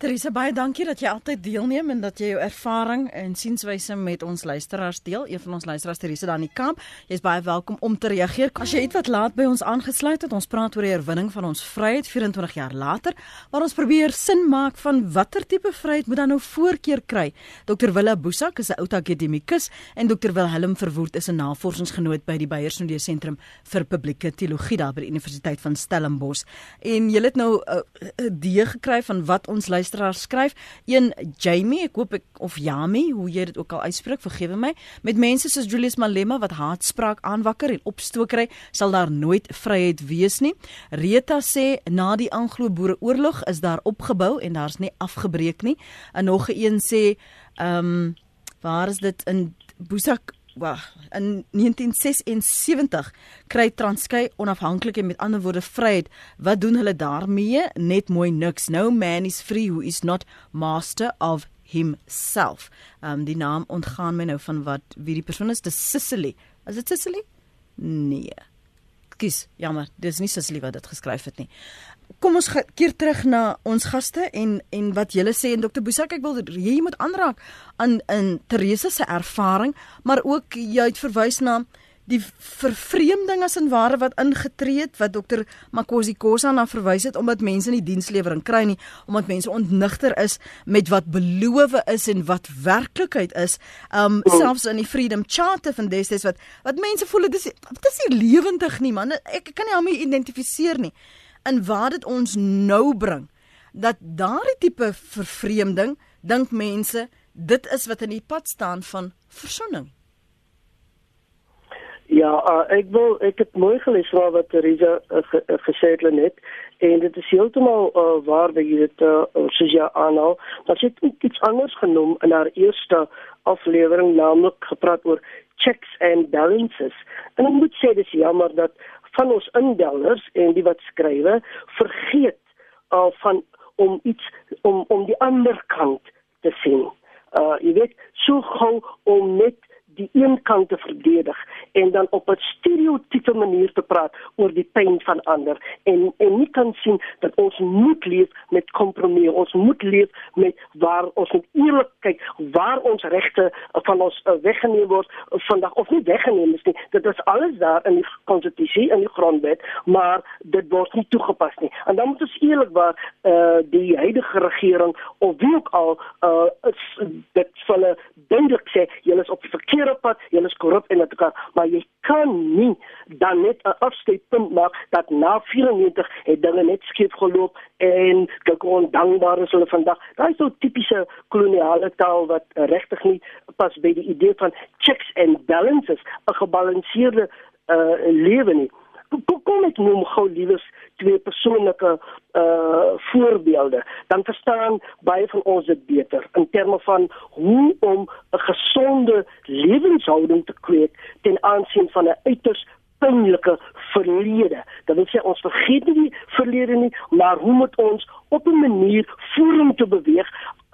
Teresa baie dankie dat jy altyd deelneem en dat jy jou ervaring en sienswyse met ons luisteraars deel. Een van ons luisteraars Teresa daar in die kamp. Jy's baie welkom om te reageer. As jy ietwat laat by ons aangesluit het, ons praat oor die herwinning van ons vryheid 24 jaar later, waar ons probeer sin maak van watter tipe vryheid moet dan nou voorkeur kry. Dr Willa Boesak is 'n oud akademikus en Dr Wilhelm Verwoerd is 'n navorsingsgenoot by die Beyersnodee Sentrum vir Publieke Teologie daar by die Universiteit van Stellenbosch. En jy het nou 'n uh, idee gekry van wat ons luisteraar skryf. Een Jamie, ek hoop ek of Yami, hoe jy dit ook al uitspreek, vergewe my. Met mense soos Julius Malema wat haatspraak aanwakker en opstook kry, sal daar nooit vryheid wees nie. Rita sê na die Anglo-Boereoorlog is daar opgebou en daar's nie afgebreek nie. En nog een sê, ehm um, waar is dit in Boesak wag in 1976 kry Transkei onafhanklik en met ander woorde vryheid. Wat doen hulle daarmee? Net mooi niks. No man is free who is not master of himself. Um die naam ontgaan my nou van wat wie die persoon is. Dis Sicily is dit Sicily nee kies jammer dis nie Sicily wat dit geskryf het nie. Kom ons keer terug na ons gaste en en wat julle sê en dokter Boesak ek wil jy moet aanraak aan in Teresa se ervaring maar ook jy het verwys na die vervreemding as en ware wat ingetree het wat dokter Makosi Kosa na verwys het omdat mense nie dienslewering kry nie omdat mense ontnigter is met wat beloof is en wat werklikheid is um selfs in die Freedom Charter van destyds wat wat mense voel dit is dit is nie lewendig nie man ek, ek kan nie daarmee identifiseer nie in waar dit ons nou bring dat daardie tipe vervreemding dink mense dit is wat in die pad staan van versoening.
Ja, uh, ek wil ek het mooi gelees wat Teresa uh, ge, uh, gesê het net en dit is heeltemal uh, waar wat jy dit uh, soos jy aanhaal. Dat jy iets anders genoem in haar eerste aflewering naamlik gepraat oor checks and balances. En ek moet sê dis jammer dat van ons indellers en die wat skrywe vergeet uh, van om iets om om die ander kant te sien. Uh jy weet so gou om net die een kant te verdedig en dan op 'n stereotype manier te praat oor die pyn van ander. En en nie kan sien dat ons moet leef met kompromie ons moet leef met waar ons moet eerlik kyk waar ons regte van ons uh, weggeneem word vandag of nie weggeneem is nie. Dit is alles daar in die konstitusie in die grondwet maar dit word nie toegepas nie. En dan moet ons eerlikwaar uh, die huidige regering of wie ook al uh, is, dit hulle duidelik sê julle is op die verkeerde verkeerde pad, jy is korrup en dit kan, maar jy kan nie dan net 'n afskeidpunt maak dat na 94 het dinge net skief geloop en kyk hoe ondankbaar is hulle vandag. Daai so tipiese koloniale taal wat regtig nie pas by die idee van checks and balances, 'n gebalanseerde uh, lewe nie kom, ek noem gou liewes twee persoonlike uh voorbeelde dan verstaan baie van ons dit beter in terme van hoe om 'n gesonde lewenshouding te kweek ten aansien van 'n uiters pynlike verlede. Dat wil sê ons vergeet nie die verlede nie, maar hoe moet ons op 'n manier vorentoe beweeg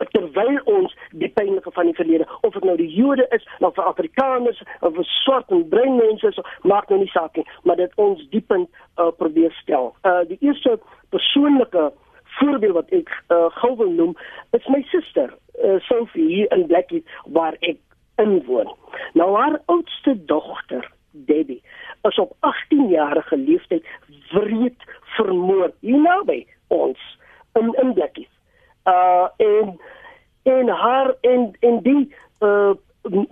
terwyl ons die pynlike van die verlede of dit nou die Jode is, of vir Afrikaners of vir swart en bruin mense, so, maak nou nie saak nie, maar dit ons diepend uh, probeer stel. Uh die eerste persoonlike voorbeeld wat ek uh, gou wil noem, is my suster, uh, Sophie hier in Blackie waar ek inwoon. Nou haar oudste dogter, Debbie, is op 18 jarige leeftyd wreed vermoor hier naby ons in in Blackie uh en en haar en en die uh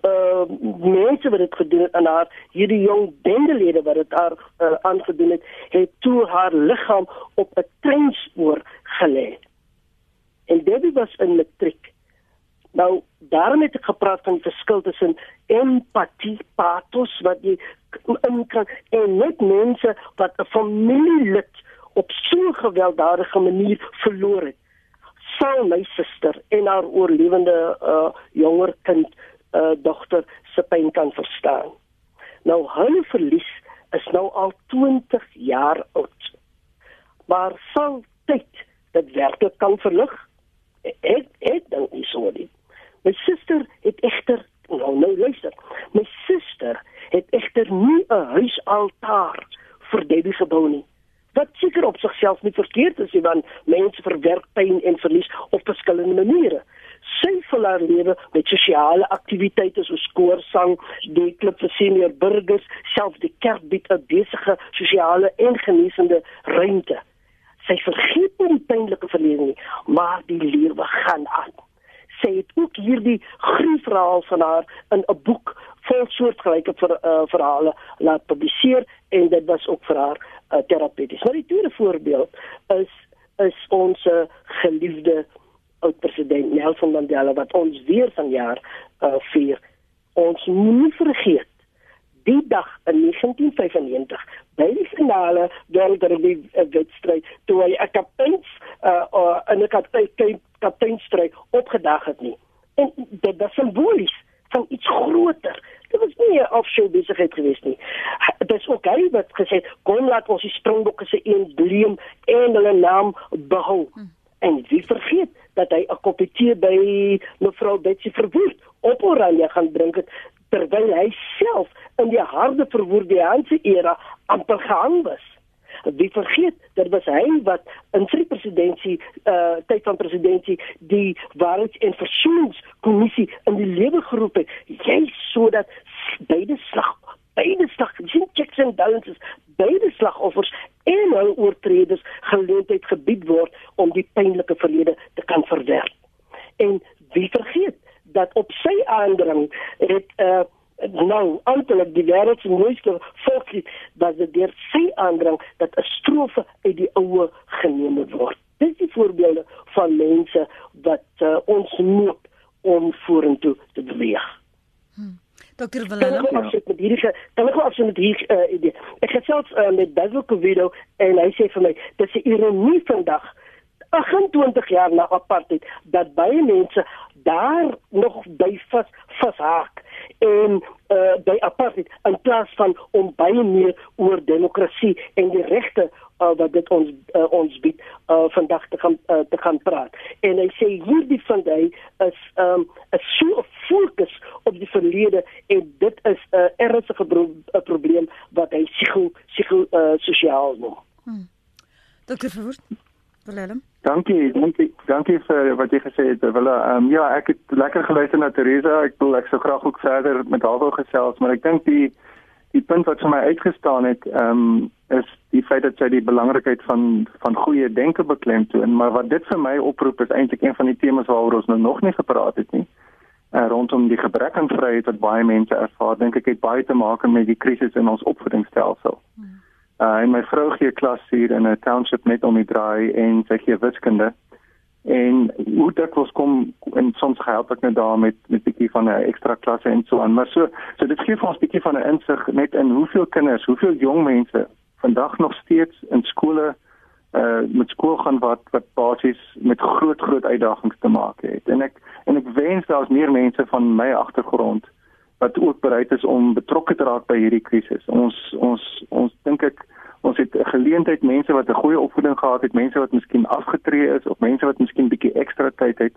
uh mense wat dit gedoen het aan haar hierdie jong bendelede wat dit haar uh, aangedoen het het toe haar liggaam op 'n treinspoor gelê. En Debbie was in matriek. Nou daarom het ek gepraat van die verskil tussen empatie pathos wat jy in kan en net mense wat 'n familielid op so 'n gewelddadige manier verloor het sal my suster en haar oorlewende uh jonger kind uh dogter se pyn kan verstaan. Nou hulle verlies is nou al 20 jaar oud. Maar sal tyd dit werklik kan verlig? Ek ek dink nie so nie. My suster het egter nou nou luister. My suster het egter nie 'n huisaltaar vir Debbie gebou nie wat seker op sigself nie verkeerd is nie want mense verwerk pyn en verlies op verskillende maniere. Sy vul haar lewe met sosiale aktiwiteite soos koorsang, die klub vir senior burgers, selfs die kerk bied 'n besige sosiale en genesende ruimte. Sy vergeet nie die pynlike verlede nie, maar die lewe gaan aan. Sy het ook hierdie gruwelverhaal van haar in 'n boek vol soortgelyke ver, uh, verhale laat publiseer en dit was ook vir haar uh, terapeuties. Maar die tweede voorbeeld is is ons geliefde oud president Nelson Mandela wat ons weer vanjaar uh, vier. Ons moet vergeet die dag in 1995 by die finale deur die wedstryd toe hy 'n kapteins uh, uh, 'n kapteinstryd opgedag het nie. En dit was simbolies van iets groter. Dit was nie 'n offshore besigheid gewees nie. Dit is ook hy wat gesê het kom laat ons die Springbokke se embleem en hulle naam behou. Hmm. En wie vergeet dat hy 'n koppie tee by mevrou Betsy Verwoerd op Oranje gaan drink het terwyl hy self in die harde verwoordehandse era amper gehang was. Wie vergeet, dit was hy wat in sy presidentskap uh tyd van presidentskap die waarheids- en versoeningskommissie in die lewe geroep het, jy sodat beide slag beide slag sien checks and balances beide slagoffers en hul oortreders geleentheid gebied word om die pynlike verlede te kan verwerk. En wie vergeet dat op sy aandring het uh nou eintlik die wêreld se mooiste volkslied dat dit deur sy aandring dat 'n strofe uit die oue geneem word. Dis die voorbeelde van mense wat uh, ons moet om vorentoe te beweeg.
Hmm. Dr. Willem,
kan ek met hierdie kan ek absoluut met hierdie uh, idee. Ek het selfs uh, met Basil Covido en hy sê vir my dis 'n ironie vandag 28 jaar na apartheid dat baie mense daar nog by vas vashaak en uh, by apartheid in plaas van om baie meer oor demokrasie en die regte uh, wat dit ons uh, ons bied uh, vandag te gaan uh, te gaan praat. En hy sê hierdie van hy is um, 'n so fokus op die verlede en dit is 'n uh, ernstige pro probleem wat hy psigo psigo uh, sosiaal noem. Hmm.
Dokter Verwoerd Willem.
Dankie, dankie, dankie vir wat jy gesê het. Wil ehm um, ja, ek het lekker geluister na Teresa. Ek wil ek sou graag ook verder met haar wou gesels, maar ek dink die die punt wat vir my uitgestaan het, ehm um, is die feit dat sy die belangrikheid van van goeie denke beklemtoon, maar wat dit vir my oproep is eintlik een van die temas waaroor ons nou nog nie gepraat het nie. Uh, rondom die gebrek aan vryheid wat baie mense ervaar, dink ek het baie te maak met die krisis in ons opvoedingsstelsel. Hmm. Uh en my vrou gee klas hier in 'n township net om die draai en sy gee wiskunde. En hoe dit was kom en soms help ek net daar met met 'n bietjie van 'n ekstra klasse en so aan. Maar so so dit gee vir ons 'n bietjie van 'n insig net in hoeveel kinders, hoeveel jong mense vandag nog steeds in skole uh met skool gaan wat wat basies met groot groot uitdagings te maak het. En ek en ek wens daar's meer mense van my agtergrond wat ook bereid is om betrokke te raak by hierdie krisis. Ons ons ons dink ek ons het 'n geleentheid mense wat 'n goeie opvoeding gehad het, mense wat miskien afgetree is of mense wat miskien bietjie ekstra tyd het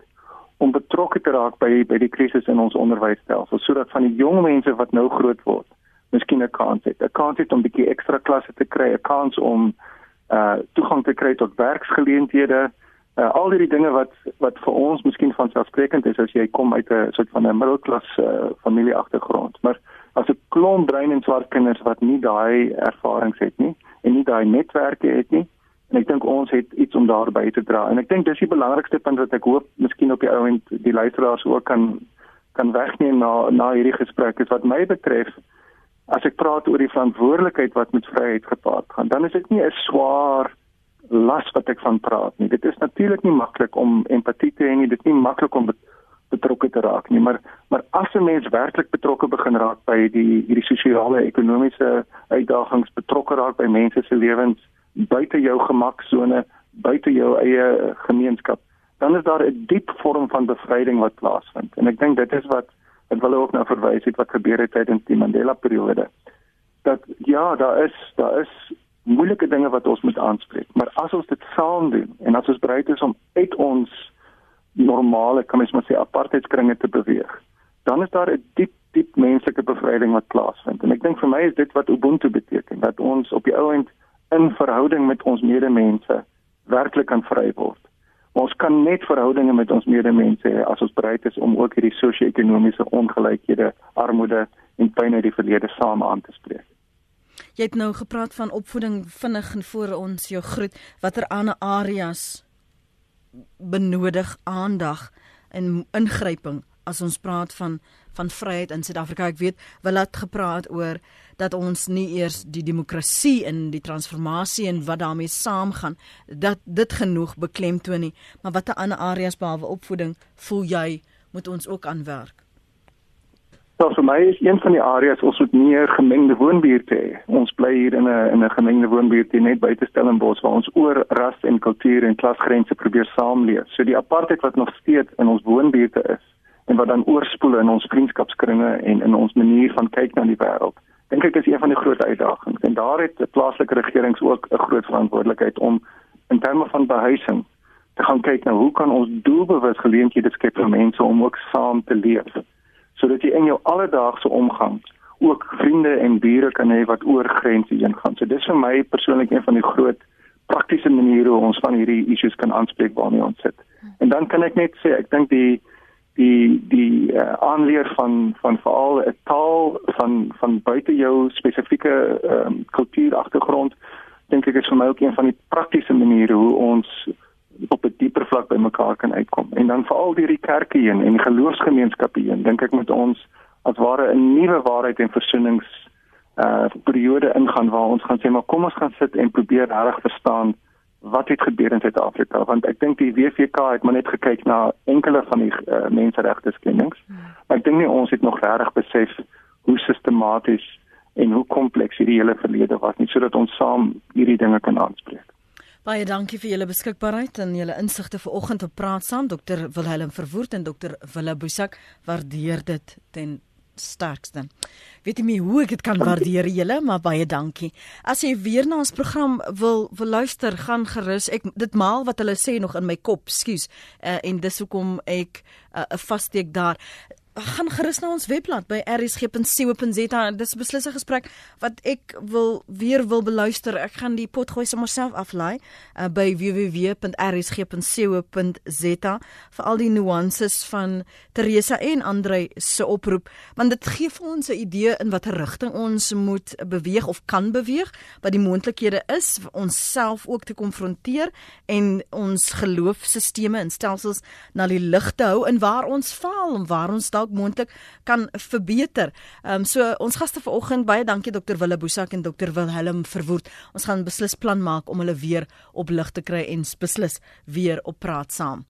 om betrokke te raak by by die krisis in ons onderwysstelsel sodat van die jong mense wat nou groot word, miskien 'n kans het. 'n Kans het om bietjie ekstra klasse te kry, 'n kans om uh toegang te kry tot werksgeleenthede, uh, al die dinge wat wat vir ons miskien van selfsprekend is as jy kom uit 'n soort van 'n middelklas uh, familie agtergrond maar as 'n klomp brein en swart kinders wat nie daai ervarings het nie en nie daai netwerke het nie en ek dink ons het iets om daarby te dra. En ek dink dis die belangrikste punt wat ek hoop miskien op die ou end die luisteraars ook kan kan wegneem na na hierdie gesprek is wat my betref as ek praat oor die verantwoordelikheid wat met vryheid gepaard gaan dan is dit nie 'n swaar las wat ek van praat nie. Dit is natuurlik nie maklik om empatie te hê nie. Dit is nie maklik om betrokke te raak nie, maar maar as 'n mens werklik betrokke begin raak by die hierdie sosiale ekonomiese uitdagings, betrokke raak by mense se lewens buite jou gemaksone, buite jou eie gemeenskap, dan is daar 'n diep vorm van bevryding wat plaasvind. En ek dink dit is wat ek wil ook nou verwys het wat gebeur het tydens die Mandela periode. Dat ja, daar is daar is moeilike dinge wat ons moet aanspreek. Maar as ons dit saam doen en as ons bereid is om uit ons normale, kan mens maar sê apartheidskringe te beweeg, dan is daar 'n diep diep menslike bevryding wat plaasvind. En ek dink vir my is dit wat ubuntu beteken, dat ons op die ou end in verhouding met ons medemense werklik kan vry word. Ons kan net verhoudinge met ons medemense hê as ons bereid is om ook hierdie sosio-ekonomiese ongelykhede, armoede en pyn uit die verlede saam aan te spreek.
Jy het nou gepraat van opvoeding vinnig en voor ons jou groet watter ander areas benodig aandag en ingryping as ons praat van van vryheid in Suid-Afrika. Ek weet wel het gepraat oor dat ons nie eers die demokrasie in die transformasie en wat daarmee saamgaan dat dit genoeg beklemtoon nie, maar watter ander areas behalwe opvoeding voel jy moet ons ook aanwerk?
Nou vir my is een van die areas ons moet meer gemengde woonbuurte hê. Ons bly hier in 'n in 'n gemengde woonbuurt net buite Stellenbosch waar ons oor ras en kultuur en klasgrense probeer saamleef. So die apartheid wat nog steeds in ons woonbuurte is en wat dan oorspoel in ons vriendskapskringe en in ons manier van kyk na die wêreld. Dink ek is een van die groot uitdagings en daar het die plaaslike regerings ook 'n groot verantwoordelikheid om in terme van behuising te gaan kyk na hoe kan ons doelbewus geleenthede skep vir mense om ook saam te leef sodat jy in jou alledaagse omgang ook vriende en bure kan hê wat oor grense heen gaan. So dis vir my persoonlik een van die groot praktiese maniere hoe ons van hierdie issues kan aanspreek waarmee ons sit. En dan kan ek net sê ek dink die die die uh, aanleer van van veral 'n taal van van buite jou spesifieke um, kultuuragtergrond dink ek is vir my ook een van die praktiese maniere hoe ons op 'n dieper vlak by mekaar kan uitkom. En dan veral deur die kerke heen en geloofsgemeenskappe heen, dink ek moet ons as ware 'n nuwe waarheid en versonings uh periode ingaan waar ons gaan sê maar kom ons gaan sit en probeer reg verstaan wat het gebeur in Suid-Afrika want ek dink die WVK het maar net gekyk na enkele van die uh, menseregte skendings. Hmm. Maar ek dink nie ons het nog reg besef hoe sistematies en hoe kompleks hierdie hele verlede was nie sodat ons saam hierdie dinge kan aanspreek.
Baie dankie vir julle beskikbaarheid en julle insigte vanoggend op praat saam Dr. Wilhelm Verwoerd en Dr. Wille Boesak. Waardeer dit ten sterkste. Weet jy my hoe ek dit kan waardeer julle, maar baie dankie. As jy weer na ons program wil wil luister, gaan gerus. Ek dit maal wat hulle sê nog in my kop, skus. Uh, en dis hoekom ek eh, 'n uh, vassteek daar gaan gerus na ons webblad by rsg.co.za. Dis 'n gesprek wat ek wil weer wil beluister. Ek gaan die pot gooi sommer self aflaai uh, by www.rsg.co.za vir al die nuances van Teresa en Andre se oproep, want dit gee vir ons 'n idee in watter rigting ons moet beweeg of kan beweeg, wat die moontlikhede is vir ons self ook te konfronteer en ons geloofsisteme en stelsels na die lig te hou en waar ons faal en waar ons dalk dalk moontlik kan verbeter. Ehm um, so ons gaste vanoggend baie dankie dokter Wille Boesak en dokter Wilhelm Verwoerd. Ons gaan beslis plan maak om hulle weer op lig te kry en beslis weer op praat saam.